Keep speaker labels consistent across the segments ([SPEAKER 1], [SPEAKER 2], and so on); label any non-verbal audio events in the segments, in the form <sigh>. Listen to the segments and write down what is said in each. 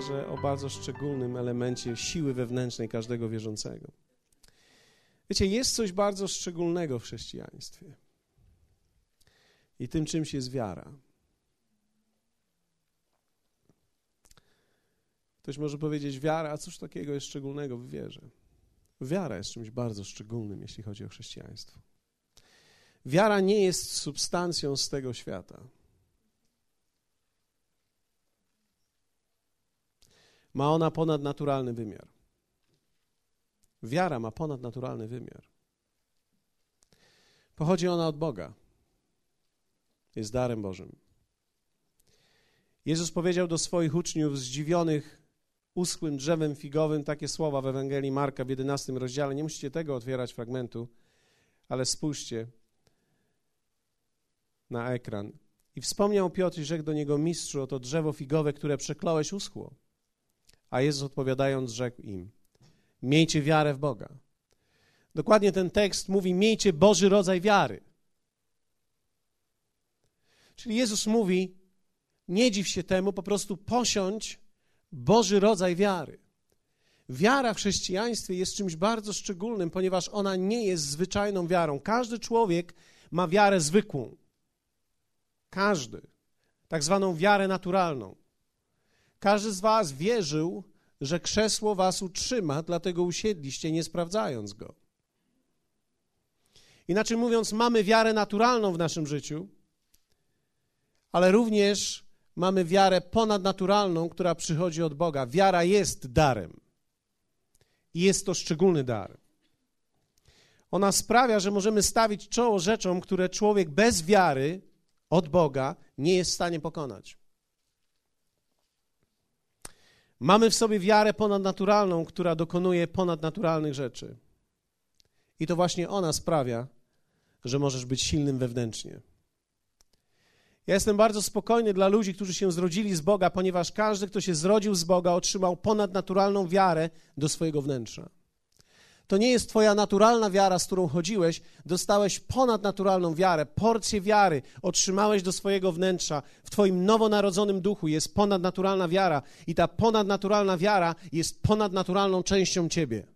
[SPEAKER 1] że o bardzo szczególnym elemencie siły wewnętrznej każdego wierzącego. Wiecie, jest coś bardzo szczególnego w chrześcijaństwie. I tym czymś jest wiara. Ktoś może powiedzieć, wiara, a cóż takiego jest szczególnego w wierze? Wiara jest czymś bardzo szczególnym, jeśli chodzi o chrześcijaństwo. Wiara nie jest substancją z tego świata. Ma ona ponadnaturalny wymiar. Wiara ma ponadnaturalny wymiar. Pochodzi ona od Boga. Jest darem Bożym. Jezus powiedział do swoich uczniów zdziwionych uschłym drzewem figowym takie słowa w Ewangelii Marka w 11 rozdziale. Nie musicie tego otwierać fragmentu, ale spójrzcie na ekran. I wspomniał Piotr i rzekł do niego, mistrzu, oto drzewo figowe, które przekląłeś, uschło. A Jezus odpowiadając rzekł im, miejcie wiarę w Boga. Dokładnie ten tekst mówi, miejcie Boży rodzaj wiary. Czyli Jezus mówi, nie dziw się temu, po prostu posiądź Boży rodzaj wiary. Wiara w chrześcijaństwie jest czymś bardzo szczególnym, ponieważ ona nie jest zwyczajną wiarą. Każdy człowiek ma wiarę zwykłą. Każdy. Tak zwaną wiarę naturalną. Każdy z Was wierzył, że krzesło Was utrzyma, dlatego usiedliście, nie sprawdzając go. Inaczej mówiąc, mamy wiarę naturalną w naszym życiu, ale również mamy wiarę ponadnaturalną, która przychodzi od Boga. Wiara jest darem. I jest to szczególny dar. Ona sprawia, że możemy stawić czoło rzeczom, które człowiek bez wiary od Boga nie jest w stanie pokonać. Mamy w sobie wiarę ponadnaturalną, która dokonuje ponadnaturalnych rzeczy. I to właśnie ona sprawia, że możesz być silnym wewnętrznie. Ja jestem bardzo spokojny dla ludzi, którzy się zrodzili z Boga, ponieważ każdy, kto się zrodził z Boga, otrzymał ponadnaturalną wiarę do swojego wnętrza. To nie jest Twoja naturalna wiara, z którą chodziłeś, dostałeś ponadnaturalną wiarę, porcję wiary otrzymałeś do swojego wnętrza. W Twoim nowonarodzonym duchu jest ponadnaturalna wiara, i ta ponadnaturalna wiara jest ponadnaturalną częścią Ciebie.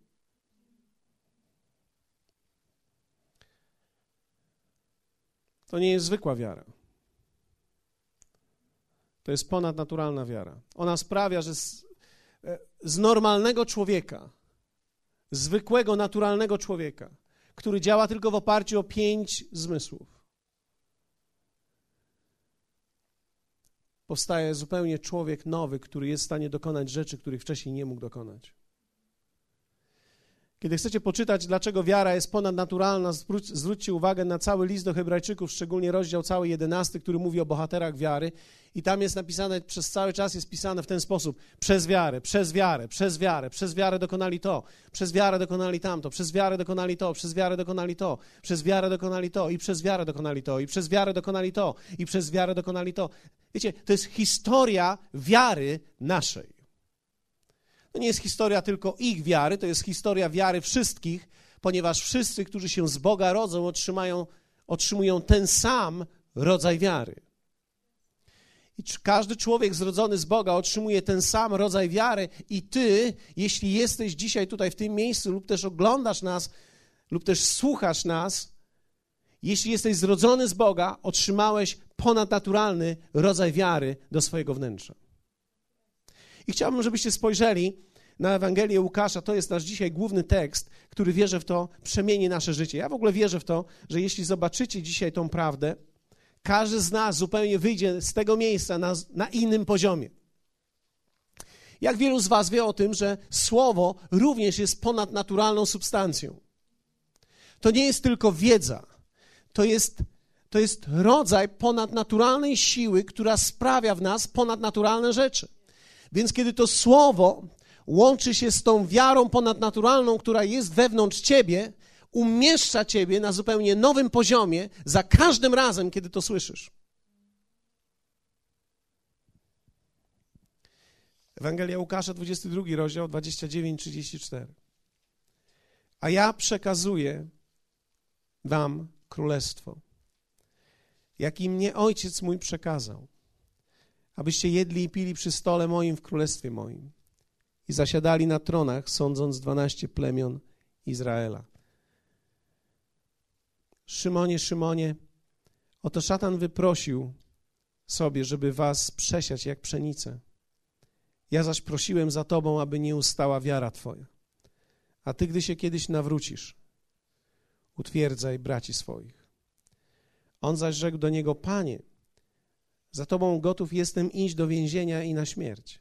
[SPEAKER 1] To nie jest zwykła wiara. To jest ponadnaturalna wiara. Ona sprawia, że z, e, z normalnego człowieka, zwykłego, naturalnego człowieka, który działa tylko w oparciu o pięć zmysłów, powstaje zupełnie człowiek nowy, który jest w stanie dokonać rzeczy, których wcześniej nie mógł dokonać. Kiedy chcecie poczytać, dlaczego wiara jest ponadnaturalna, zwróćcie uwagę na cały list do Hebrajczyków, szczególnie rozdział cały jedenasty, który mówi o bohaterach wiary. I tam jest napisane, przez cały czas jest pisane w ten sposób: przez wiarę, przez wiarę, przez wiarę, przez wiarę dokonali to, przez wiarę dokonali tamto, przez wiarę dokonali to, przez wiarę dokonali to, przez wiarę dokonali to, i przez wiarę dokonali to, i przez wiarę dokonali to, i przez wiarę dokonali to. Wiecie, to jest historia wiary naszej. To nie jest historia tylko ich wiary, to jest historia wiary wszystkich, ponieważ wszyscy, którzy się z Boga rodzą, otrzymają, otrzymują ten sam rodzaj wiary. I każdy człowiek zrodzony z Boga otrzymuje ten sam rodzaj wiary, i ty, jeśli jesteś dzisiaj tutaj w tym miejscu, lub też oglądasz nas, lub też słuchasz nas, jeśli jesteś zrodzony z Boga, otrzymałeś ponadnaturalny rodzaj wiary do swojego wnętrza. I chciałbym, żebyście spojrzeli na Ewangelię Łukasza. To jest nasz dzisiaj główny tekst, który wierzę w to, przemieni nasze życie. Ja w ogóle wierzę w to, że jeśli zobaczycie dzisiaj tą prawdę, każdy z nas zupełnie wyjdzie z tego miejsca na, na innym poziomie. Jak wielu z Was wie o tym, że słowo również jest ponadnaturalną substancją? To nie jest tylko wiedza, to jest, to jest rodzaj ponadnaturalnej siły, która sprawia w nas ponadnaturalne rzeczy. Więc kiedy to słowo łączy się z tą wiarą ponadnaturalną, która jest wewnątrz ciebie, umieszcza ciebie na zupełnie nowym poziomie za każdym razem, kiedy to słyszysz. Ewangelia Łukasza, 22 rozdział, 29-34. A ja przekazuję wam królestwo, jakim mnie ojciec mój przekazał abyście jedli i pili przy stole moim w królestwie moim i zasiadali na tronach, sądząc dwanaście plemion Izraela. Szymonie, Szymonie, oto szatan wyprosił sobie, żeby was przesiać jak pszenicę. Ja zaś prosiłem za tobą, aby nie ustała wiara twoja. A ty, gdy się kiedyś nawrócisz, utwierdzaj braci swoich. On zaś rzekł do niego, Panie, za tobą gotów jestem iść do więzienia i na śmierć.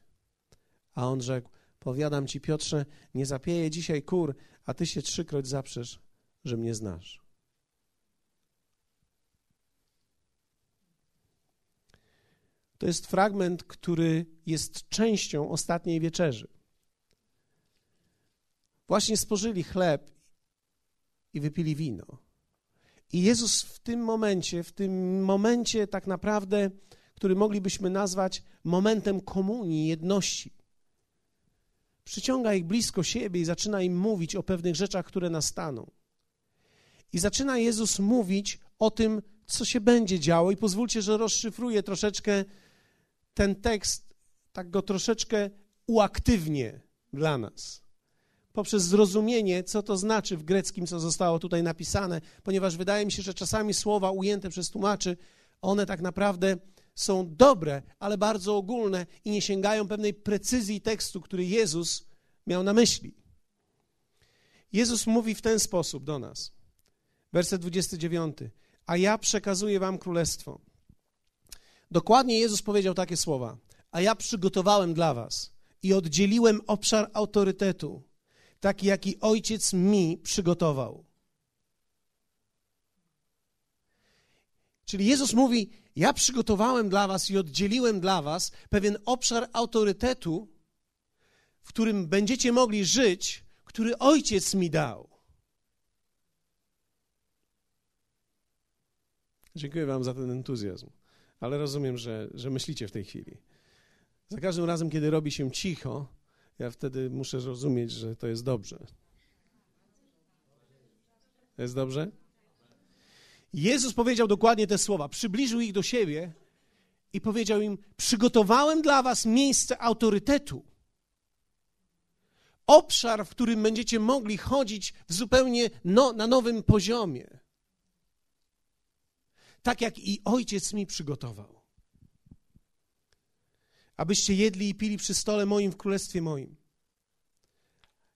[SPEAKER 1] A on rzekł, powiadam ci Piotrze, nie zapieję dzisiaj kur, a ty się trzykroć zaprzesz, że mnie znasz. To jest fragment, który jest częścią ostatniej wieczerzy. Właśnie spożyli chleb i wypili wino. I Jezus w tym momencie, w tym momencie tak naprawdę, który moglibyśmy nazwać momentem komunii, jedności, przyciąga ich blisko siebie i zaczyna im mówić o pewnych rzeczach, które nastaną. I zaczyna Jezus mówić o tym, co się będzie działo. I pozwólcie, że rozszyfruję troszeczkę ten tekst, tak go troszeczkę uaktywnię dla nas. Poprzez zrozumienie, co to znaczy w greckim, co zostało tutaj napisane, ponieważ wydaje mi się, że czasami słowa ujęte przez tłumaczy, one tak naprawdę są dobre, ale bardzo ogólne i nie sięgają pewnej precyzji tekstu, który Jezus miał na myśli. Jezus mówi w ten sposób do nas. Werset 29. A ja przekazuję wam królestwo. Dokładnie Jezus powiedział takie słowa: A ja przygotowałem dla was i oddzieliłem obszar autorytetu, taki jaki ojciec mi przygotował. Czyli Jezus mówi: Ja przygotowałem dla was i oddzieliłem dla was pewien obszar autorytetu, w którym będziecie mogli żyć, który ojciec mi dał. Dziękuję Wam za ten entuzjazm ale rozumiem, że, że myślicie w tej chwili. Za każdym razem, kiedy robi się cicho, ja wtedy muszę zrozumieć, że to jest dobrze. Jest dobrze? Jezus powiedział dokładnie te słowa. Przybliżył ich do siebie i powiedział im: Przygotowałem dla was miejsce autorytetu. Obszar, w którym będziecie mogli chodzić w zupełnie no, na nowym poziomie tak jak i ojciec mi przygotował. Abyście jedli i pili przy stole moim w królestwie moim.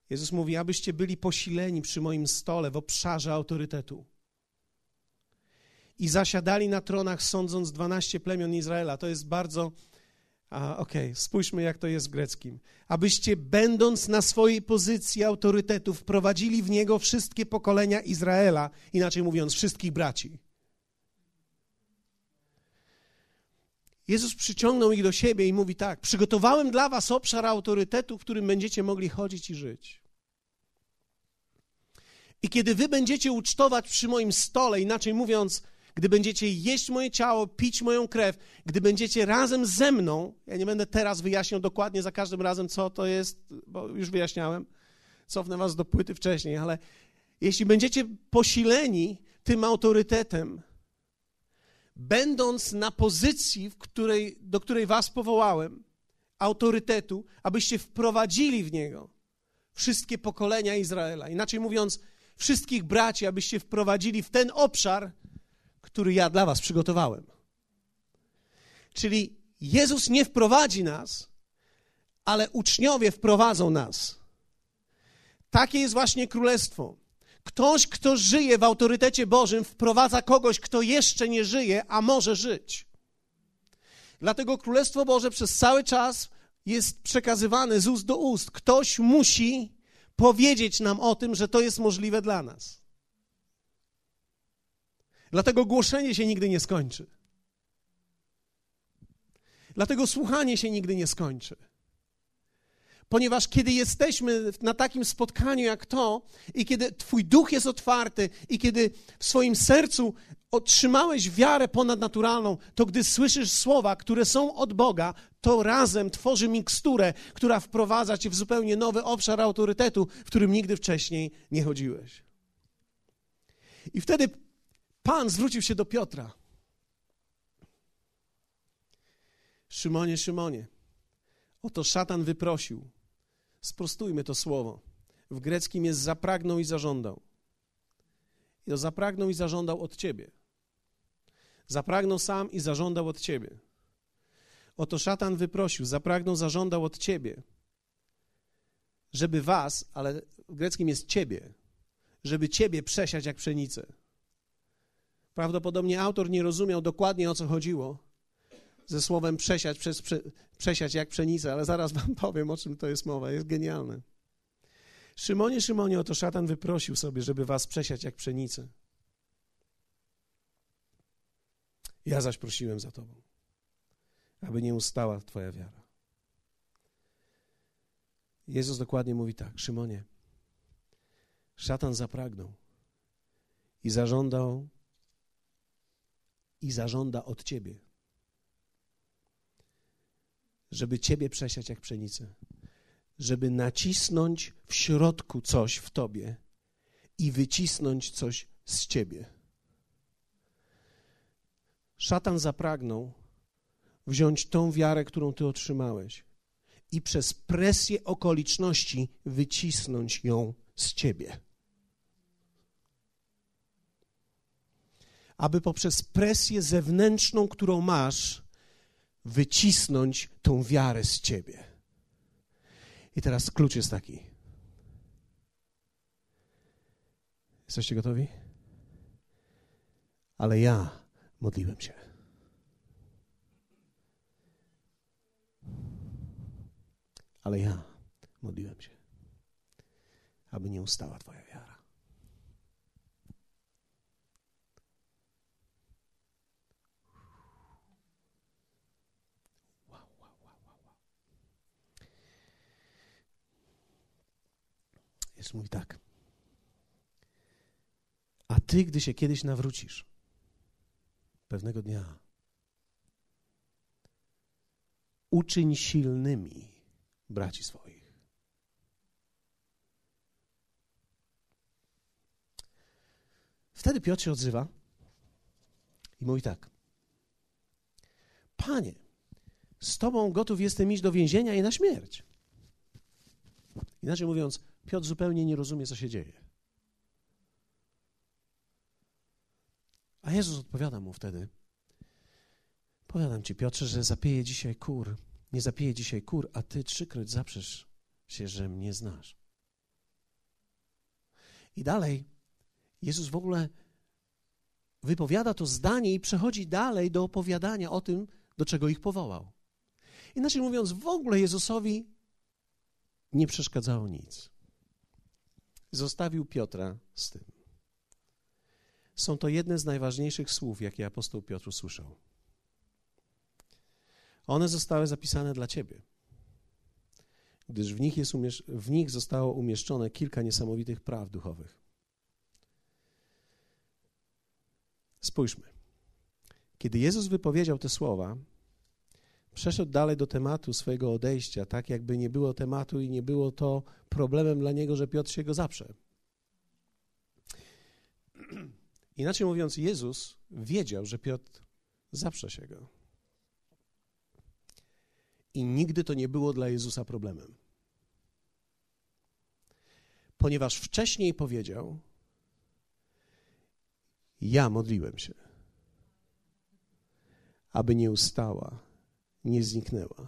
[SPEAKER 1] Jezus mówi, abyście byli posileni przy moim stole w obszarze autorytetu. I zasiadali na tronach, sądząc dwanaście plemion Izraela. To jest bardzo. Okej, okay, spójrzmy, jak to jest w greckim. Abyście, będąc na swojej pozycji autorytetu, wprowadzili w niego wszystkie pokolenia Izraela, inaczej mówiąc, wszystkich braci. Jezus przyciągnął ich do siebie i mówi tak: Przygotowałem dla was obszar autorytetu, w którym będziecie mogli chodzić i żyć. I kiedy wy będziecie ucztować przy moim stole, inaczej mówiąc, gdy będziecie jeść moje ciało, pić moją krew, gdy będziecie razem ze mną, ja nie będę teraz wyjaśniał dokładnie za każdym razem, co to jest, bo już wyjaśniałem, cofnę was do płyty wcześniej, ale jeśli będziecie posileni tym autorytetem, będąc na pozycji, której, do której was powołałem, autorytetu, abyście wprowadzili w niego wszystkie pokolenia Izraela. Inaczej mówiąc, wszystkich braci, abyście wprowadzili w ten obszar, który ja dla was przygotowałem. Czyli Jezus nie wprowadzi nas, ale uczniowie wprowadzą nas. Takie jest właśnie królestwo. Ktoś, kto żyje w autorytecie Bożym, wprowadza kogoś, kto jeszcze nie żyje, a może żyć. Dlatego Królestwo Boże przez cały czas jest przekazywane z ust do ust. Ktoś musi powiedzieć nam o tym, że to jest możliwe dla nas. Dlatego głoszenie się nigdy nie skończy. Dlatego słuchanie się nigdy nie skończy. Ponieważ kiedy jesteśmy na takim spotkaniu jak to, i kiedy Twój duch jest otwarty, i kiedy w swoim sercu otrzymałeś wiarę ponadnaturalną, to gdy słyszysz słowa, które są od Boga, to razem tworzy miksturę, która wprowadza cię w zupełnie nowy obszar autorytetu, w którym nigdy wcześniej nie chodziłeś. I wtedy Pan zwrócił się do Piotra. Szymonie, Szymonie, oto szatan wyprosił. Sprostujmy to słowo. W greckim jest zapragnął i zażądał. I to zapragnął i zażądał od ciebie. Zapragnął sam i zażądał od ciebie. Oto szatan wyprosił, zapragnął, zażądał od ciebie, żeby was, ale w greckim jest ciebie, żeby ciebie przesiać jak pszenicę. Prawdopodobnie autor nie rozumiał dokładnie o co chodziło ze słowem przesiać, przez, prze, przesiać jak pszenicę, ale zaraz wam <laughs> powiem o czym to jest mowa. Jest genialne. Szymonie, Szymonie, oto szatan wyprosił sobie, żeby was przesiać jak pszenicę. Ja zaś prosiłem za tobą, aby nie ustała twoja wiara. Jezus dokładnie mówi tak, Szymonie, szatan zapragnął i zażądał i zażąda od ciebie, żeby ciebie przesiać jak pszenicę, żeby nacisnąć w środku coś w tobie i wycisnąć coś z ciebie. Szatan zapragnął wziąć tą wiarę, którą ty otrzymałeś i przez presję okoliczności wycisnąć ją z ciebie. Aby poprzez presję zewnętrzną, którą masz, wycisnąć tą wiarę z ciebie. I teraz klucz jest taki. Jesteście gotowi? Ale ja modliłem się. Ale ja modliłem się, aby nie ustała Twoja Jest mój tak. A ty, gdy się kiedyś nawrócisz, pewnego dnia. Uczyń silnymi braci swoich. Wtedy Piotr się odzywa i mówi tak: Panie, z Tobą gotów jestem iść do więzienia i na śmierć. Inaczej mówiąc, Piotr zupełnie nie rozumie, co się dzieje. A Jezus odpowiada mu wtedy: Powiadam ci, Piotrze, że zapieje dzisiaj kur. Nie zapieje dzisiaj kur, a ty trzykroć zaprzesz się, że mnie znasz. I dalej Jezus w ogóle wypowiada to zdanie i przechodzi dalej do opowiadania o tym, do czego ich powołał. Inaczej mówiąc, w ogóle Jezusowi nie przeszkadzało nic. Zostawił Piotra z tym. Są to jedne z najważniejszych słów, jakie apostoł Piotr usłyszał. One zostały zapisane dla ciebie, gdyż w nich, jest w nich zostało umieszczone kilka niesamowitych praw duchowych. Spójrzmy. Kiedy Jezus wypowiedział te słowa, przeszedł dalej do tematu swojego odejścia, tak jakby nie było tematu i nie było to problemem dla niego, że Piotr się go zaprze. <clears throat> Inaczej mówiąc, Jezus wiedział, że Piotr zaprze się go. I nigdy to nie było dla Jezusa problemem. Ponieważ wcześniej powiedział: Ja modliłem się, aby nie ustała, nie zniknęła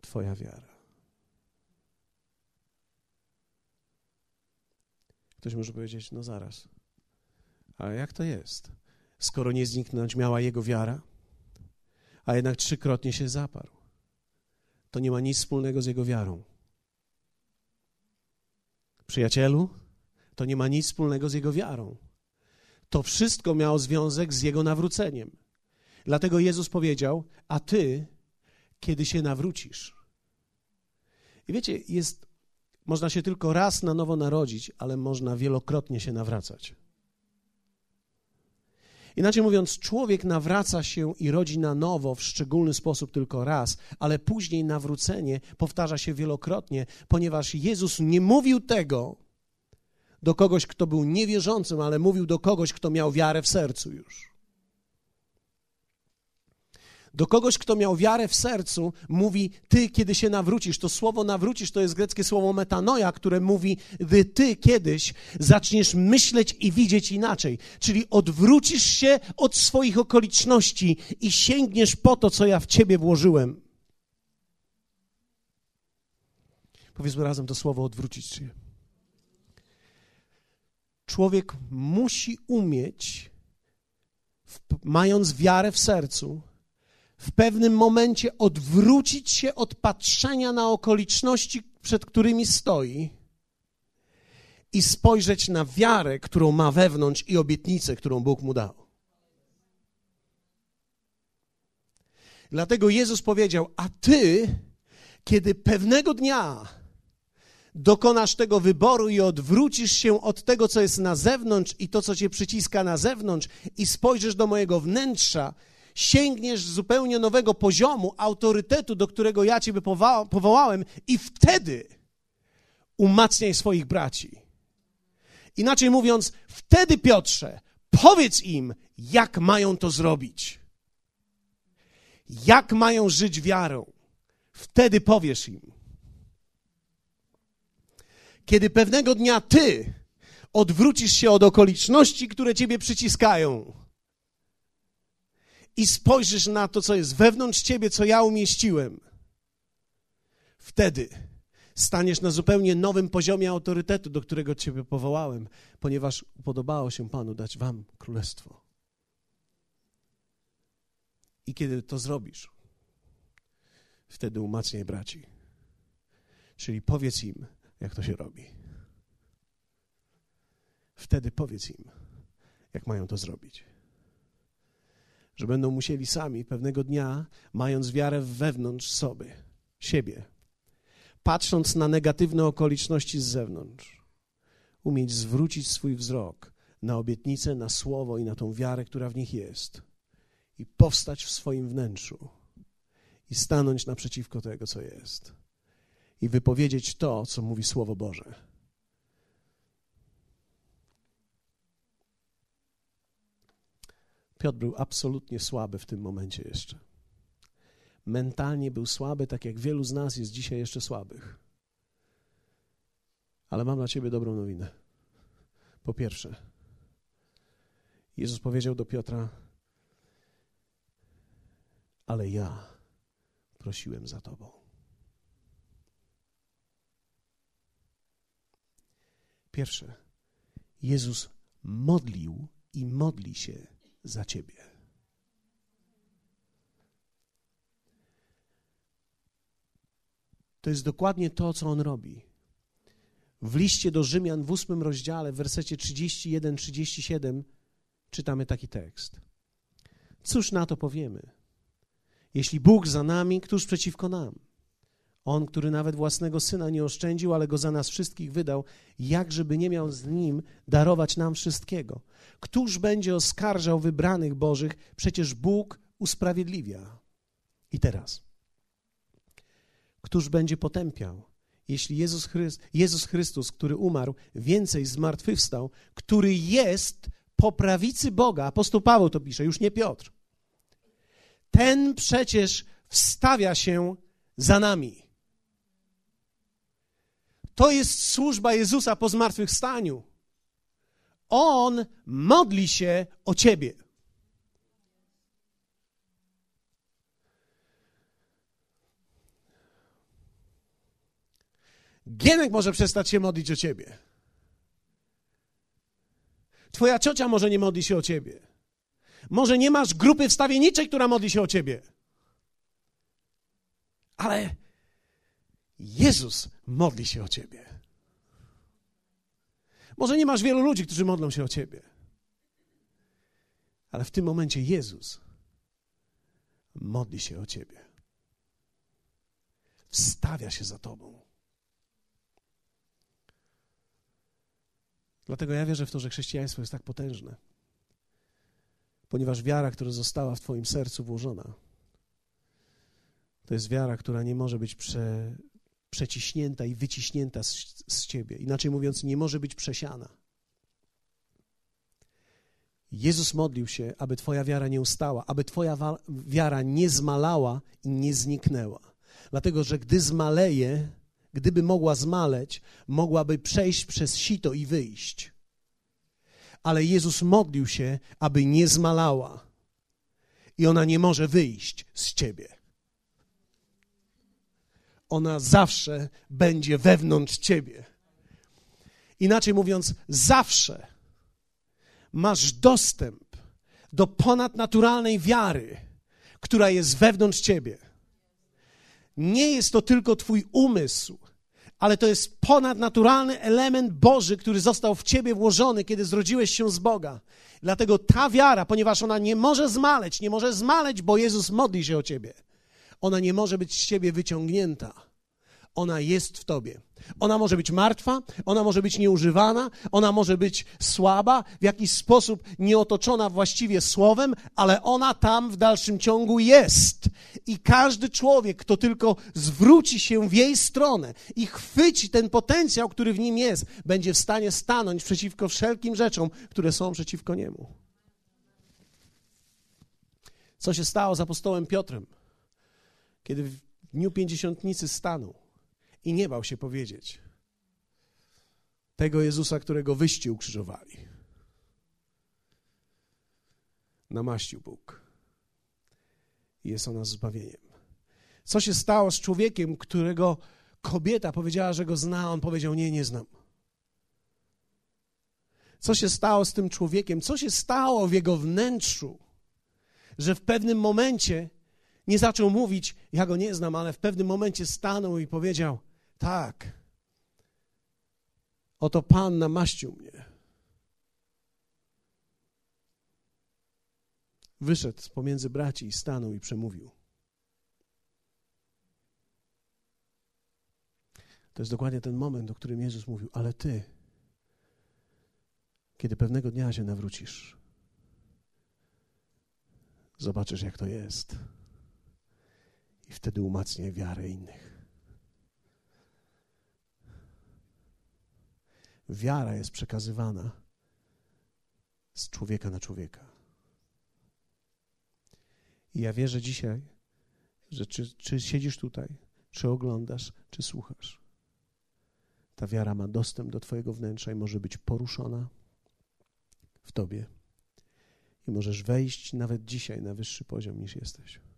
[SPEAKER 1] Twoja wiara. Ktoś może powiedzieć: No zaraz. A jak to jest? Skoro nie zniknąć miała jego wiara, a jednak trzykrotnie się zaparł, to nie ma nic wspólnego z jego wiarą. Przyjacielu, to nie ma nic wspólnego z jego wiarą. To wszystko miało związek z jego nawróceniem. Dlatego Jezus powiedział: A ty, kiedy się nawrócisz. I wiecie, jest, można się tylko raz na nowo narodzić, ale można wielokrotnie się nawracać. Inaczej mówiąc, człowiek nawraca się i rodzi na nowo w szczególny sposób tylko raz, ale później nawrócenie powtarza się wielokrotnie, ponieważ Jezus nie mówił tego do kogoś, kto był niewierzącym, ale mówił do kogoś, kto miał wiarę w sercu już. Do kogoś, kto miał wiarę w sercu, mówi: Ty, kiedy się nawrócisz, to słowo nawrócisz to jest greckie słowo metanoja, które mówi: Gdy ty kiedyś zaczniesz myśleć i widzieć inaczej, czyli odwrócisz się od swoich okoliczności i sięgniesz po to, co ja w ciebie włożyłem. Powiedzmy razem to słowo odwrócić się. Człowiek musi umieć, mając wiarę w sercu, w pewnym momencie odwrócić się od patrzenia na okoliczności, przed którymi stoi i spojrzeć na wiarę, którą ma wewnątrz i obietnicę, którą Bóg mu dał. Dlatego Jezus powiedział: A ty, kiedy pewnego dnia dokonasz tego wyboru i odwrócisz się od tego, co jest na zewnątrz i to, co cię przyciska na zewnątrz, i spojrzysz do mojego wnętrza, sięgniesz zupełnie nowego poziomu autorytetu, do którego ja ciebie powołałem, i wtedy umacniaj swoich braci. Inaczej mówiąc, wtedy, Piotrze, powiedz im, jak mają to zrobić. Jak mają żyć wiarą. Wtedy powiesz im. Kiedy pewnego dnia ty odwrócisz się od okoliczności, które ciebie przyciskają i spojrzysz na to, co jest wewnątrz ciebie, co ja umieściłem, wtedy staniesz na zupełnie nowym poziomie autorytetu, do którego ciebie powołałem, ponieważ podobało się Panu dać wam królestwo. I kiedy to zrobisz, wtedy umacniaj braci. Czyli powiedz im, jak to się robi. Wtedy powiedz im, jak mają to zrobić. Że będą musieli sami pewnego dnia, mając wiarę wewnątrz sobie, siebie, patrząc na negatywne okoliczności z zewnątrz, umieć zwrócić swój wzrok na obietnicę, na słowo i na tą wiarę, która w nich jest, i powstać w swoim wnętrzu i stanąć naprzeciwko tego, co jest i wypowiedzieć to, co mówi Słowo Boże. Piotr był absolutnie słaby w tym momencie jeszcze. Mentalnie był słaby, tak jak wielu z nas jest dzisiaj jeszcze słabych. Ale mam dla ciebie dobrą nowinę. Po pierwsze, Jezus powiedział do Piotra: Ale ja prosiłem za tobą. Pierwsze, Jezus modlił i modli się za ciebie. To jest dokładnie to, co on robi. W liście do Rzymian w ósmym rozdziale, w wersecie 31-37 czytamy taki tekst. Cóż na to powiemy? Jeśli Bóg za nami, któż przeciwko nam? On, który nawet własnego syna nie oszczędził, ale go za nas wszystkich wydał, jakżeby nie miał z nim darować nam wszystkiego. Któż będzie oskarżał wybranych Bożych? Przecież Bóg usprawiedliwia. I teraz. Któż będzie potępiał? Jeśli Jezus, Chryst, Jezus Chrystus, który umarł, więcej zmartwychwstał, który jest po prawicy Boga, apostoł Paweł to pisze, już nie Piotr. Ten przecież wstawia się za nami. To jest służba Jezusa po zmartwychwstaniu. On modli się o ciebie. Gienek może przestać się modlić o ciebie. Twoja ciocia może nie modli się o ciebie. Może nie masz grupy wstawienniczej, która modli się o ciebie. Ale Jezus modli się o ciebie. Może nie masz wielu ludzi, którzy modlą się o ciebie. Ale w tym momencie Jezus modli się o ciebie. Wstawia się za tobą. Dlatego ja wierzę w to, że chrześcijaństwo jest tak potężne. Ponieważ wiara, która została w Twoim sercu włożona, to jest wiara, która nie może być prze, przeciśnięta i wyciśnięta z, z ciebie. Inaczej mówiąc, nie może być przesiana. Jezus modlił się, aby Twoja wiara nie ustała, aby Twoja wiara nie zmalała i nie zniknęła. Dlatego, że gdy zmaleje, gdyby mogła zmaleć, mogłaby przejść przez sito i wyjść. Ale Jezus modlił się, aby nie zmalała. I ona nie może wyjść z ciebie. Ona zawsze będzie wewnątrz ciebie. Inaczej mówiąc, zawsze masz dostęp do ponadnaturalnej wiary, która jest wewnątrz ciebie. Nie jest to tylko Twój umysł, ale to jest ponadnaturalny element Boży, który został w ciebie włożony, kiedy zrodziłeś się z Boga. Dlatego ta wiara, ponieważ ona nie może zmaleć, nie może zmaleć, bo Jezus modli się o ciebie, ona nie może być z ciebie wyciągnięta. Ona jest w tobie. Ona może być martwa, ona może być nieużywana, ona może być słaba, w jakiś sposób nieotoczona właściwie słowem, ale ona tam w dalszym ciągu jest. I każdy człowiek, kto tylko zwróci się w jej stronę i chwyci ten potencjał, który w nim jest, będzie w stanie stanąć przeciwko wszelkim rzeczom, które są przeciwko niemu. Co się stało z apostołem Piotrem, kiedy w dniu pięćdziesiątnicy stanął? i nie bał się powiedzieć tego Jezusa, którego wyści ukrzyżowali. Namaścił Bóg. Jest ona zbawieniem. Co się stało z człowiekiem, którego kobieta powiedziała, że go zna, on powiedział: Nie, nie znam. Co się stało z tym człowiekiem? Co się stało w jego wnętrzu, że w pewnym momencie nie zaczął mówić: Ja go nie znam, ale w pewnym momencie stanął i powiedział: tak. Oto Pan namaścił mnie. Wyszedł z pomiędzy braci i stanął i przemówił. To jest dokładnie ten moment, o którym Jezus mówił, ale ty, kiedy pewnego dnia się nawrócisz, zobaczysz, jak to jest. I wtedy umacniaj wiarę innych. wiara jest przekazywana z człowieka na człowieka. I ja wierzę dzisiaj, że czy, czy siedzisz tutaj, czy oglądasz, czy słuchasz, ta wiara ma dostęp do Twojego wnętrza i może być poruszona w Tobie. I możesz wejść nawet dzisiaj na wyższy poziom niż jesteś.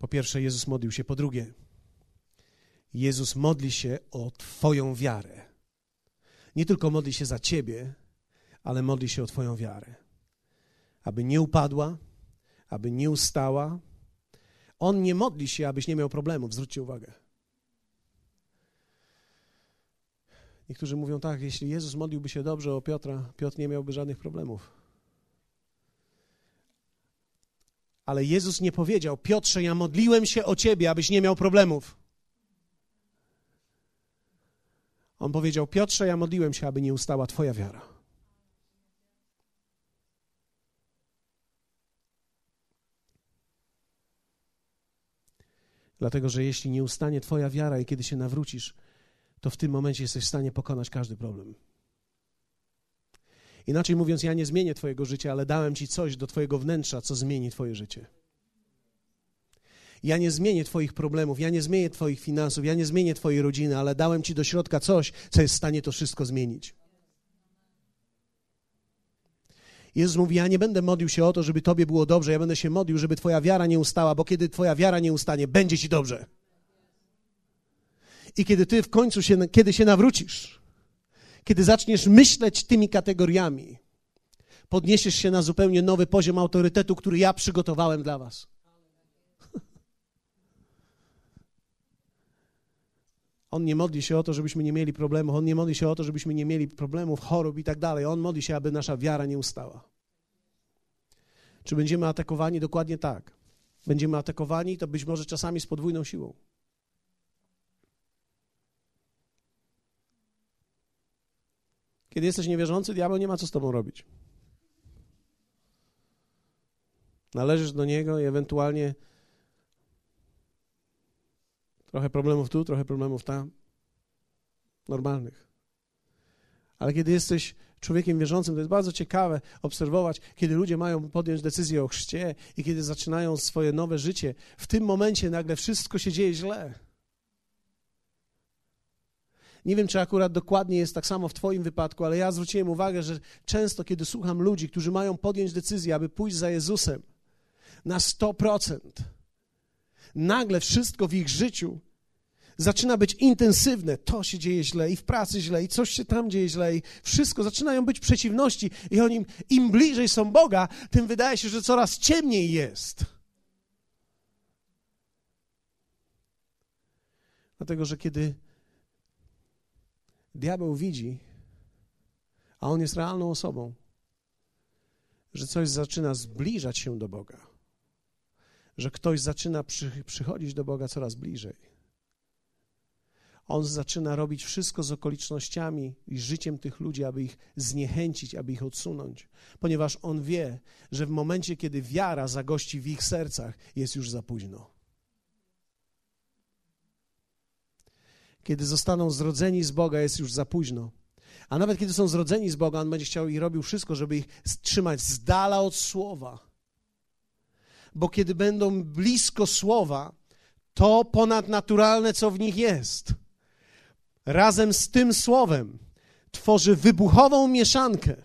[SPEAKER 1] Po pierwsze, Jezus modlił się. Po drugie, Jezus modli się o Twoją wiarę. Nie tylko modli się za Ciebie, ale modli się o Twoją wiarę. Aby nie upadła, aby nie ustała. On nie modli się, abyś nie miał problemów. Zwróćcie uwagę. Niektórzy mówią tak, jeśli Jezus modliłby się dobrze o Piotra, Piotr nie miałby żadnych problemów. Ale Jezus nie powiedział, Piotrze, ja modliłem się o ciebie, abyś nie miał problemów. On powiedział: Piotrze, ja modliłem się, aby nie ustała Twoja wiara. Dlatego, że jeśli nie ustanie Twoja wiara i kiedy się nawrócisz, to w tym momencie jesteś w stanie pokonać każdy problem. Inaczej mówiąc, ja nie zmienię Twojego życia, ale dałem Ci coś do Twojego wnętrza, co zmieni Twoje życie. Ja nie zmienię Twoich problemów, ja nie zmienię Twoich finansów, ja nie zmienię Twojej rodziny, ale dałem Ci do środka coś, co jest w stanie to wszystko zmienić. Jezus mówi: Ja nie będę modlił się o to, żeby Tobie było dobrze, ja będę się modlił, żeby Twoja wiara nie ustała, bo kiedy Twoja wiara nie ustanie, będzie Ci dobrze. I kiedy Ty w końcu się, kiedy się nawrócisz, kiedy zaczniesz myśleć tymi kategoriami, podniesiesz się na zupełnie nowy poziom autorytetu, który ja przygotowałem dla Was. <laughs> On nie modli się o to, żebyśmy nie mieli problemów, on nie modli się o to, żebyśmy nie mieli problemów, chorób i tak dalej. On modli się, aby nasza wiara nie ustała. Czy będziemy atakowani? Dokładnie tak. Będziemy atakowani, to być może czasami z podwójną siłą. Kiedy jesteś niewierzący, diabeł nie ma co z tobą robić. Należysz do niego i ewentualnie Trochę problemów tu, trochę problemów tam. Normalnych. Ale kiedy jesteś człowiekiem wierzącym, to jest bardzo ciekawe obserwować, kiedy ludzie mają podjąć decyzję o chrzcie i kiedy zaczynają swoje nowe życie. W tym momencie nagle wszystko się dzieje źle. Nie wiem, czy akurat dokładnie jest tak samo w Twoim wypadku, ale ja zwróciłem uwagę, że często, kiedy słucham ludzi, którzy mają podjąć decyzję, aby pójść za Jezusem na 100%, nagle wszystko w ich życiu zaczyna być intensywne. To się dzieje źle i w pracy źle i coś się tam dzieje źle i wszystko. Zaczynają być przeciwności i oni, im bliżej są Boga, tym wydaje się, że coraz ciemniej jest. Dlatego, że kiedy diabeł widzi, a on jest realną osobą, że coś zaczyna zbliżać się do Boga, że ktoś zaczyna przy, przychodzić do Boga coraz bliżej. On zaczyna robić wszystko z okolicznościami i życiem tych ludzi, aby ich zniechęcić, aby ich odsunąć, ponieważ on wie, że w momencie, kiedy wiara zagości w ich sercach, jest już za późno. Kiedy zostaną zrodzeni z Boga, jest już za późno. A nawet kiedy są zrodzeni z Boga, on będzie chciał i robił wszystko, żeby ich trzymać z dala od słowa. Bo kiedy będą blisko słowa, to ponadnaturalne, co w nich jest, razem z tym słowem tworzy wybuchową mieszankę.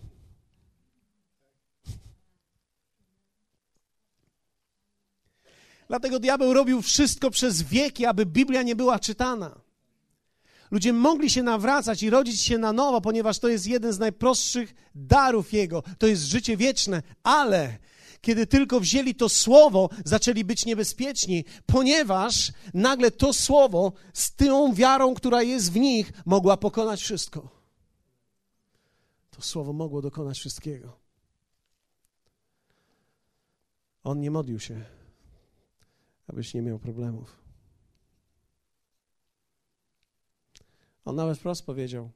[SPEAKER 1] Dlatego diabeł robił wszystko przez wieki, aby Biblia nie była czytana. Ludzie mogli się nawracać i rodzić się na nowo, ponieważ to jest jeden z najprostszych darów Jego. To jest życie wieczne, ale kiedy tylko wzięli to słowo, zaczęli być niebezpieczni, ponieważ nagle to słowo z tą wiarą, która jest w nich, mogła pokonać wszystko. To słowo mogło dokonać wszystkiego. On nie modlił się, abyś nie miał problemów. On nawet wprost powiedział: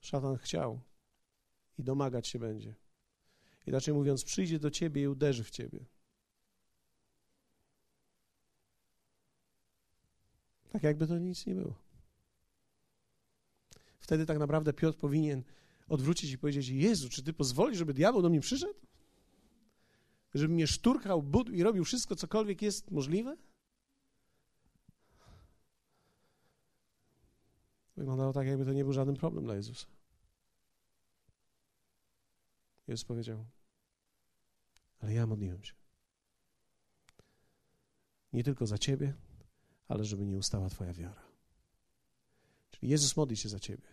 [SPEAKER 1] Szatan chciał i domagać się będzie. Inaczej mówiąc, przyjdzie do ciebie i uderzy w ciebie. Tak jakby to nic nie było. Wtedy tak naprawdę Piotr powinien odwrócić i powiedzieć: Jezu, czy ty pozwolisz, żeby diabeł do mnie przyszedł? Żeby mnie szturchał, budł i robił wszystko, cokolwiek jest możliwe? Wyglądało tak, jakby to nie był żaden problem dla Jezusa. Jezus powiedział: Ale ja modliłem się. Nie tylko za ciebie, ale żeby nie ustała Twoja wiara. Czyli Jezus modli się za ciebie.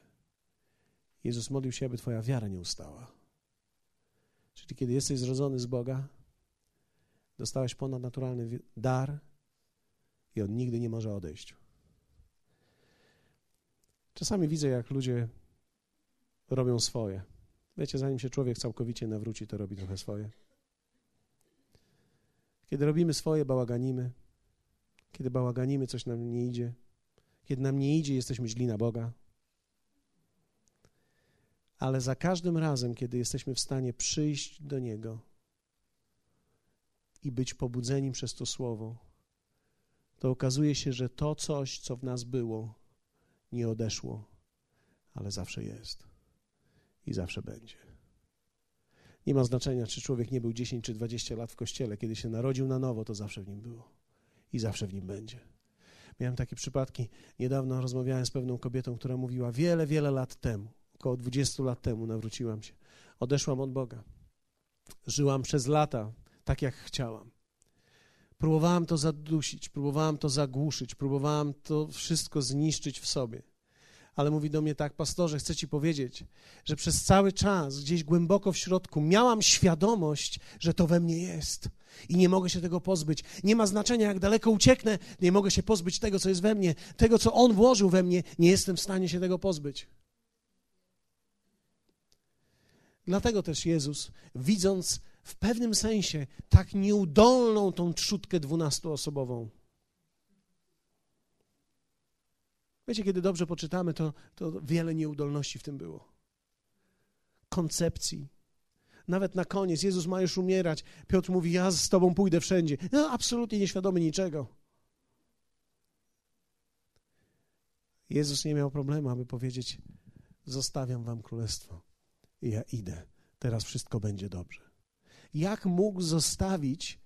[SPEAKER 1] Jezus modlił się, aby Twoja wiara nie ustała. Czyli kiedy jesteś zrodzony z Boga, dostałeś ponadnaturalny dar i on nigdy nie może odejść. Czasami widzę, jak ludzie robią swoje. Wiecie, zanim się człowiek całkowicie nawróci, to robi trochę swoje. Kiedy robimy swoje, bałaganimy. Kiedy bałaganimy, coś nam nie idzie. Kiedy nam nie idzie, jesteśmy źli na Boga. Ale za każdym razem, kiedy jesteśmy w stanie przyjść do Niego i być pobudzeni przez to słowo, to okazuje się, że to coś, co w nas było, nie odeszło, ale zawsze jest i zawsze będzie. Nie ma znaczenia, czy człowiek nie był 10 czy 20 lat w kościele. Kiedy się narodził na nowo, to zawsze w nim było i zawsze w nim będzie. Miałem takie przypadki. Niedawno rozmawiałem z pewną kobietą, która mówiła: Wiele, wiele lat temu, około 20 lat temu, nawróciłam się. Odeszłam od Boga. Żyłam przez lata tak, jak chciałam. Próbowałam to zadusić, próbowałam to zagłuszyć, próbowałam to wszystko zniszczyć w sobie. Ale mówi do mnie tak, pastorze, chcę ci powiedzieć, że przez cały czas, gdzieś głęboko w środku, miałam świadomość, że to we mnie jest i nie mogę się tego pozbyć. Nie ma znaczenia, jak daleko ucieknę, nie mogę się pozbyć tego, co jest we mnie, tego, co On włożył we mnie, nie jestem w stanie się tego pozbyć. Dlatego też Jezus, widząc w pewnym sensie tak nieudolną tą trzutkę dwunastoosobową. Wiecie, kiedy dobrze poczytamy, to, to wiele nieudolności w tym było. Koncepcji. Nawet na koniec, Jezus ma już umierać. Piotr mówi, ja z tobą pójdę wszędzie. No, absolutnie nieświadomy niczego. Jezus nie miał problemu, aby powiedzieć, zostawiam wam królestwo i ja idę. Teraz wszystko będzie dobrze. Jak mógł zostawić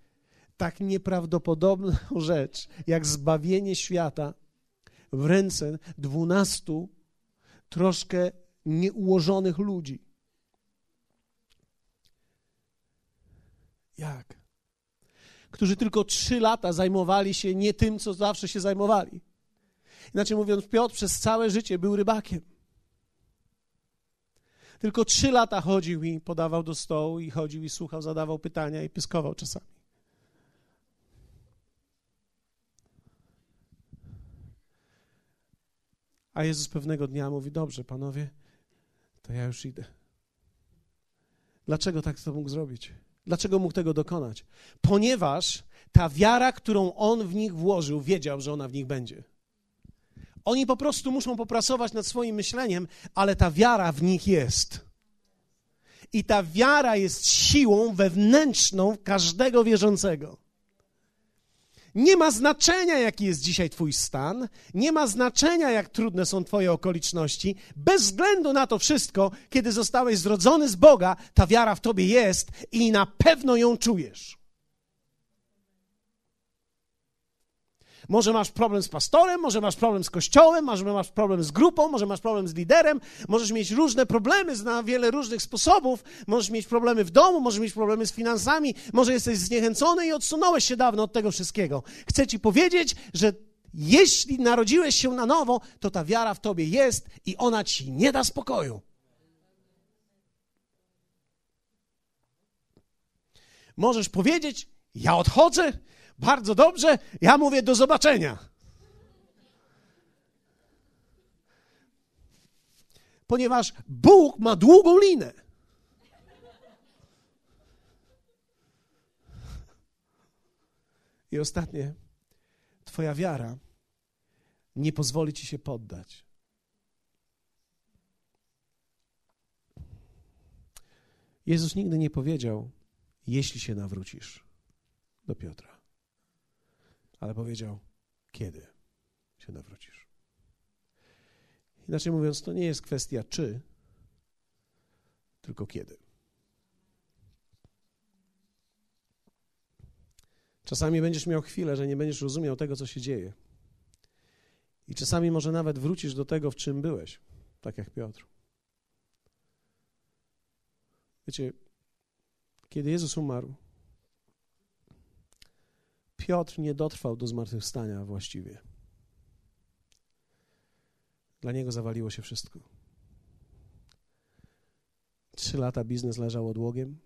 [SPEAKER 1] tak nieprawdopodobną <laughs> rzecz, jak zbawienie świata w ręce dwunastu troszkę nieułożonych ludzi? Jak? Którzy tylko trzy lata zajmowali się nie tym, co zawsze się zajmowali. Inaczej mówiąc, Piotr przez całe życie był rybakiem. Tylko trzy lata chodził i podawał do stołu, i chodził i słuchał, zadawał pytania i pyskował czasami. A Jezus pewnego dnia mówi: Dobrze, panowie, to ja już idę. Dlaczego tak to mógł zrobić? Dlaczego mógł tego dokonać? Ponieważ ta wiara, którą on w nich włożył, wiedział, że ona w nich będzie. Oni po prostu muszą popracować nad swoim myśleniem, ale ta wiara w nich jest. I ta wiara jest siłą wewnętrzną każdego wierzącego. Nie ma znaczenia, jaki jest dzisiaj Twój stan, nie ma znaczenia, jak trudne są Twoje okoliczności. Bez względu na to wszystko, kiedy zostałeś zrodzony z Boga, ta wiara w Tobie jest i na pewno ją czujesz. Może masz problem z pastorem, może masz problem z kościołem, może masz problem z grupą, może masz problem z liderem, możesz mieć różne problemy na wiele różnych sposobów, możesz mieć problemy w domu, możesz mieć problemy z finansami, może jesteś zniechęcony i odsunąłeś się dawno od tego wszystkiego. Chcę ci powiedzieć, że jeśli narodziłeś się na nowo, to ta wiara w tobie jest i ona ci nie da spokoju. Możesz powiedzieć: Ja odchodzę, bardzo dobrze, ja mówię do zobaczenia. Ponieważ Bóg ma długą linę. I ostatnie, Twoja wiara nie pozwoli Ci się poddać. Jezus nigdy nie powiedział, jeśli się nawrócisz do Piotra ale powiedział, kiedy się nawrócisz. Inaczej mówiąc, to nie jest kwestia czy, tylko kiedy. Czasami będziesz miał chwilę, że nie będziesz rozumiał tego, co się dzieje. I czasami może nawet wrócisz do tego, w czym byłeś, tak jak Piotr. Wiecie, kiedy Jezus umarł, Piotr nie dotrwał do zmartwychwstania właściwie. Dla niego zawaliło się wszystko. Trzy lata biznes leżał odłogiem.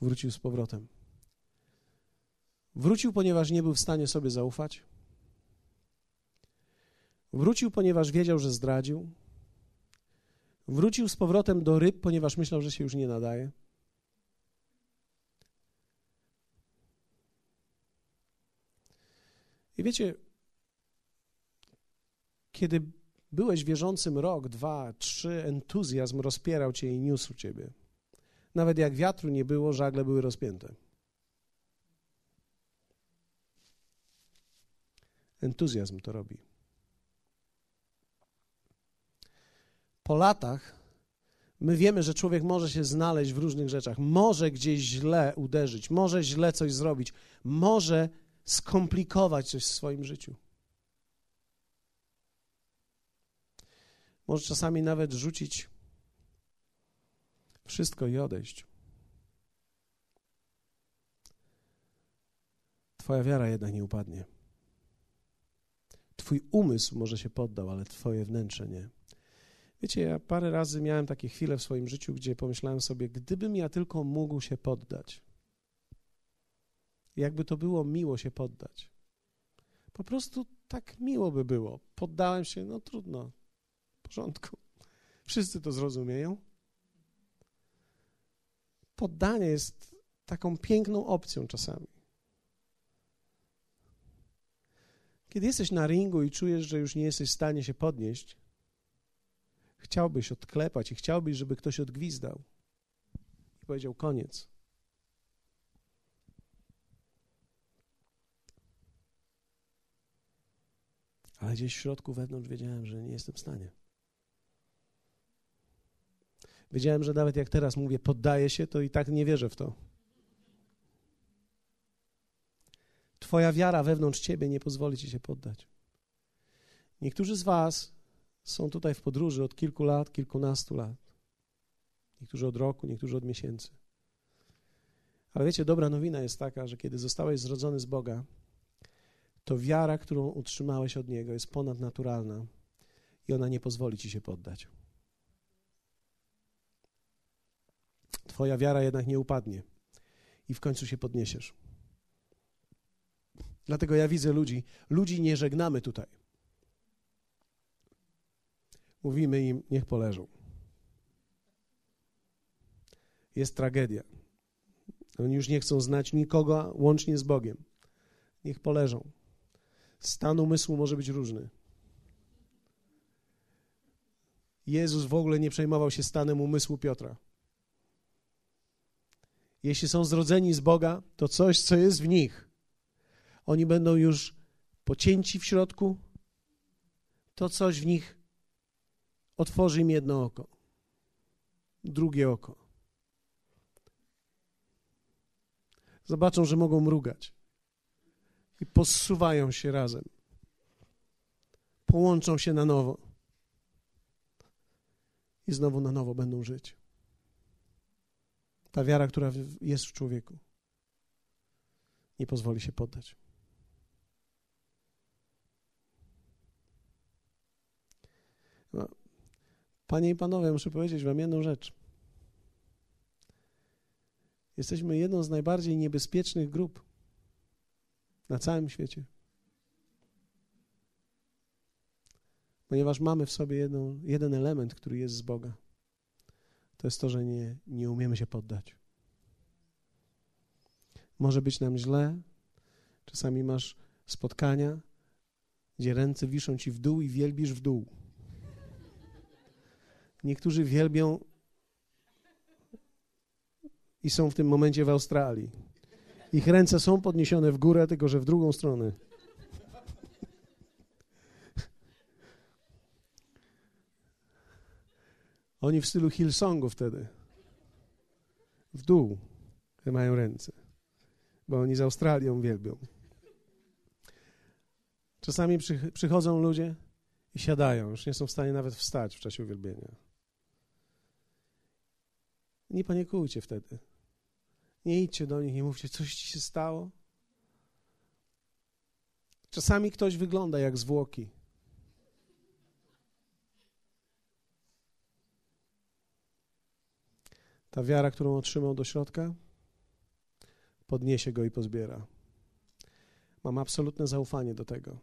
[SPEAKER 1] Wrócił z powrotem. Wrócił, ponieważ nie był w stanie sobie zaufać. Wrócił, ponieważ wiedział, że zdradził. Wrócił z powrotem do ryb, ponieważ myślał, że się już nie nadaje. I wiecie, kiedy byłeś wierzącym rok, dwa, trzy, entuzjazm rozpierał cię i niósł ciebie. Nawet jak wiatru nie było, żagle były rozpięte. Entuzjazm to robi. Po latach my wiemy, że człowiek może się znaleźć w różnych rzeczach, może gdzieś źle uderzyć, może źle coś zrobić, może skomplikować coś w swoim życiu. Może czasami nawet rzucić wszystko i odejść. Twoja wiara jednak nie upadnie. Twój umysł może się poddał, ale Twoje wnętrze nie. Wiecie, ja parę razy miałem takie chwile w swoim życiu, gdzie pomyślałem sobie, gdybym ja tylko mógł się poddać, jakby to było miło się poddać. Po prostu tak miło by było. Poddałem się, no trudno, w porządku. Wszyscy to zrozumieją. Poddanie jest taką piękną opcją czasami. Kiedy jesteś na ringu i czujesz, że już nie jesteś w stanie się podnieść, chciałbyś odklepać i chciałbyś, żeby ktoś odgwizdał i powiedział koniec. Ale gdzieś w środku wewnątrz wiedziałem, że nie jestem w stanie. Wiedziałem, że nawet jak teraz mówię, poddaję się, to i tak nie wierzę w to. Twoja wiara wewnątrz ciebie nie pozwoli ci się poddać. Niektórzy z Was są tutaj w podróży od kilku lat, kilkunastu lat. Niektórzy od roku, niektórzy od miesięcy. Ale wiecie, dobra nowina jest taka, że kiedy zostałeś zrodzony z Boga, to wiara, którą utrzymałeś od Niego, jest ponadnaturalna i ona nie pozwoli ci się poddać. Twoja wiara jednak nie upadnie i w końcu się podniesiesz. Dlatego ja widzę ludzi, ludzi nie żegnamy tutaj. Mówimy im, niech poleżą. Jest tragedia. Oni już nie chcą znać nikogo łącznie z Bogiem. Niech poleżą. Stan umysłu może być różny. Jezus w ogóle nie przejmował się stanem umysłu Piotra. Jeśli są zrodzeni z Boga, to coś, co jest w nich, oni będą już pocięci w środku, to coś w nich otworzy im jedno oko, drugie oko. Zobaczą, że mogą mrugać i posuwają się razem. Połączą się na nowo i znowu na nowo będą żyć. Ta wiara, która jest w człowieku, nie pozwoli się poddać. No. Panie i panowie, muszę powiedzieć Wam jedną rzecz. Jesteśmy jedną z najbardziej niebezpiecznych grup na całym świecie. Ponieważ mamy w sobie jedną, jeden element, który jest z Boga. To jest to, że nie, nie umiemy się poddać. Może być nam źle. Czasami masz spotkania, gdzie ręce wiszą ci w dół i wielbisz w dół. Niektórzy wielbią i są w tym momencie w Australii. Ich ręce są podniesione w górę, tylko że w drugą stronę. Oni w stylu Hillsongu wtedy. W dół mają ręce, bo oni z Australią wielbią. Czasami przychodzą ludzie i siadają, już nie są w stanie nawet wstać w czasie uwielbienia. Nie panikujcie wtedy. Nie idźcie do nich, nie mówcie, coś ci się stało. Czasami ktoś wygląda jak zwłoki. Ta wiara, którą otrzymał do środka, podniesie go i pozbiera. Mam absolutne zaufanie do tego,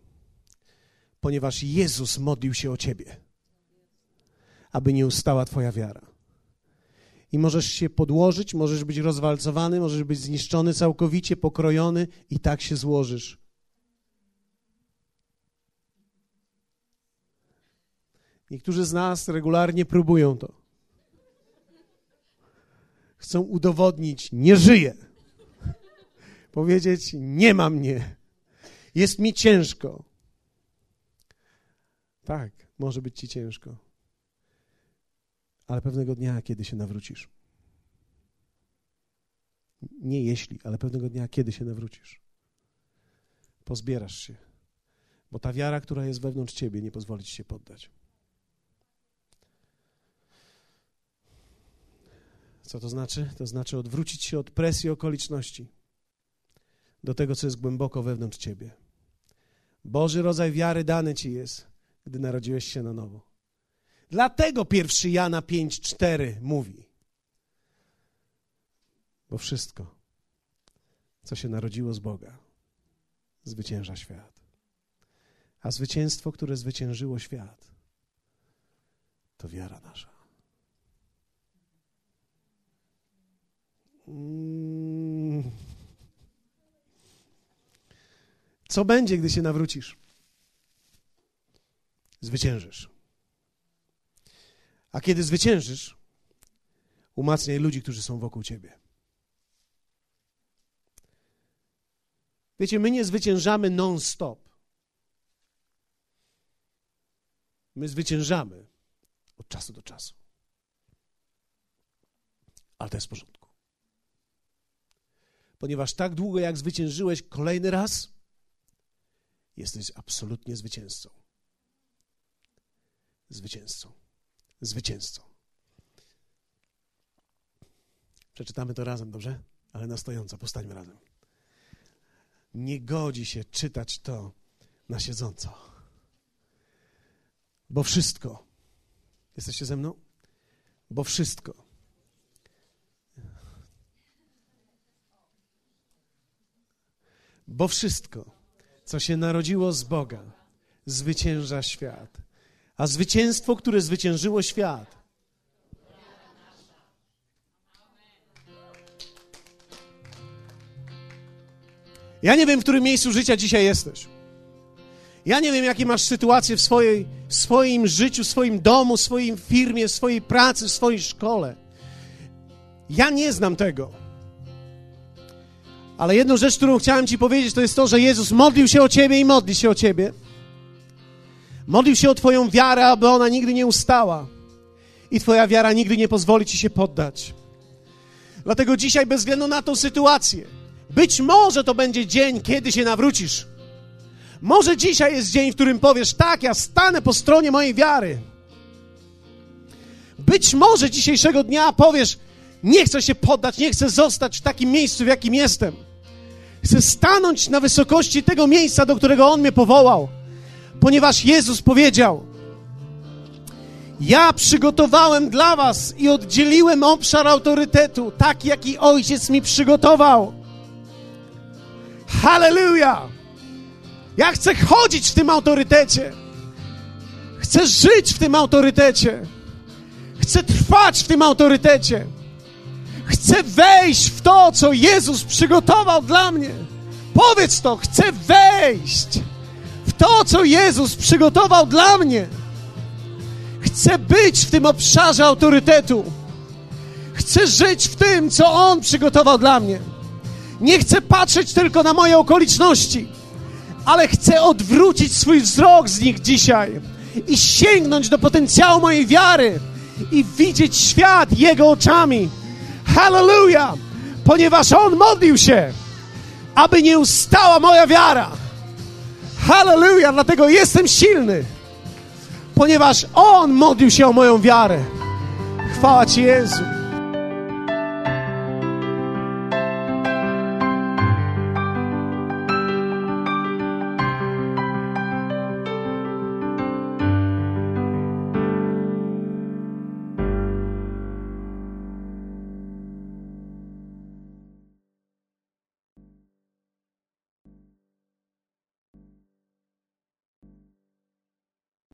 [SPEAKER 1] ponieważ Jezus modlił się o ciebie, aby nie ustała Twoja wiara i możesz się podłożyć, możesz być rozwalcowany, możesz być zniszczony całkowicie, pokrojony i tak się złożysz. Niektórzy z nas regularnie próbują to. Chcą udowodnić, nie żyję. Powiedzieć, nie ma mnie. Jest mi ciężko. Tak, może być ci ciężko ale pewnego dnia, kiedy się nawrócisz. Nie jeśli, ale pewnego dnia, kiedy się nawrócisz. Pozbierasz się, bo ta wiara, która jest wewnątrz ciebie, nie pozwoli ci się poddać. Co to znaczy? To znaczy odwrócić się od presji okoliczności do tego, co jest głęboko wewnątrz ciebie. Boży rodzaj wiary dany ci jest, gdy narodziłeś się na nowo. Dlatego pierwszy Jana 5:4 mówi. Bo wszystko, co się narodziło z Boga, zwycięża świat. A zwycięstwo, które zwyciężyło świat, to wiara nasza. Mm. Co będzie, gdy się nawrócisz? Zwyciężysz. A kiedy zwyciężysz, umacniaj ludzi, którzy są wokół ciebie. Wiecie, my nie zwyciężamy non-stop. My zwyciężamy od czasu do czasu. ale to jest w porządku. Ponieważ tak długo, jak zwyciężyłeś kolejny raz, jesteś absolutnie zwycięzcą. Zwycięzcą. Zwycięzcą. Przeczytamy to razem, dobrze? Ale na stojąco, postańmy razem. Nie godzi się czytać to na siedząco. Bo wszystko, jesteście ze mną? Bo wszystko, bo wszystko, co się narodziło z Boga, zwycięża świat. A zwycięstwo, które zwyciężyło świat, Ja nie wiem, w którym miejscu życia dzisiaj jesteś. Ja nie wiem, jakie masz sytuacje w, swojej, swoim życiu, swoim domu, swojej firmie, swojej pracy, swojej szkole. Ja nie znam tego. Ale jedną rzecz, którą chciałem Ci powiedzieć, to jest to, że Jezus modlił się o Ciebie i modli się o Ciebie. Modlił się o Twoją wiarę, aby ona nigdy nie ustała. I Twoja wiara nigdy nie pozwoli Ci się poddać. Dlatego dzisiaj, bez względu na tą sytuację, być może to będzie dzień, kiedy się nawrócisz. Może dzisiaj jest dzień, w którym powiesz: Tak, ja stanę po stronie mojej wiary. Być może dzisiejszego dnia powiesz: Nie chcę się poddać, nie chcę zostać w takim miejscu, w jakim jestem. Chcę stanąć na wysokości tego miejsca, do którego On mnie powołał, ponieważ Jezus powiedział: Ja przygotowałem dla Was i oddzieliłem obszar autorytetu, tak jaki Ojciec mi przygotował. Hallelujah! Ja chcę chodzić w tym autorytecie. Chcę żyć w tym autorytecie. Chcę trwać w tym autorytecie. Chcę wejść w to, co Jezus przygotował dla mnie. Powiedz to, chcę wejść to, co Jezus przygotował dla mnie. Chcę być w tym obszarze autorytetu. Chcę żyć w tym, co On przygotował dla mnie. Nie chcę patrzeć tylko na moje okoliczności, ale chcę odwrócić swój wzrok z nich dzisiaj i sięgnąć do potencjału mojej wiary i widzieć świat Jego oczami. Hallelujah! Ponieważ On modlił się, aby nie ustała moja wiara. Hallelujah! Dlatego jestem silny, ponieważ On modlił się o moją wiarę. Chwała Ci, Jezu.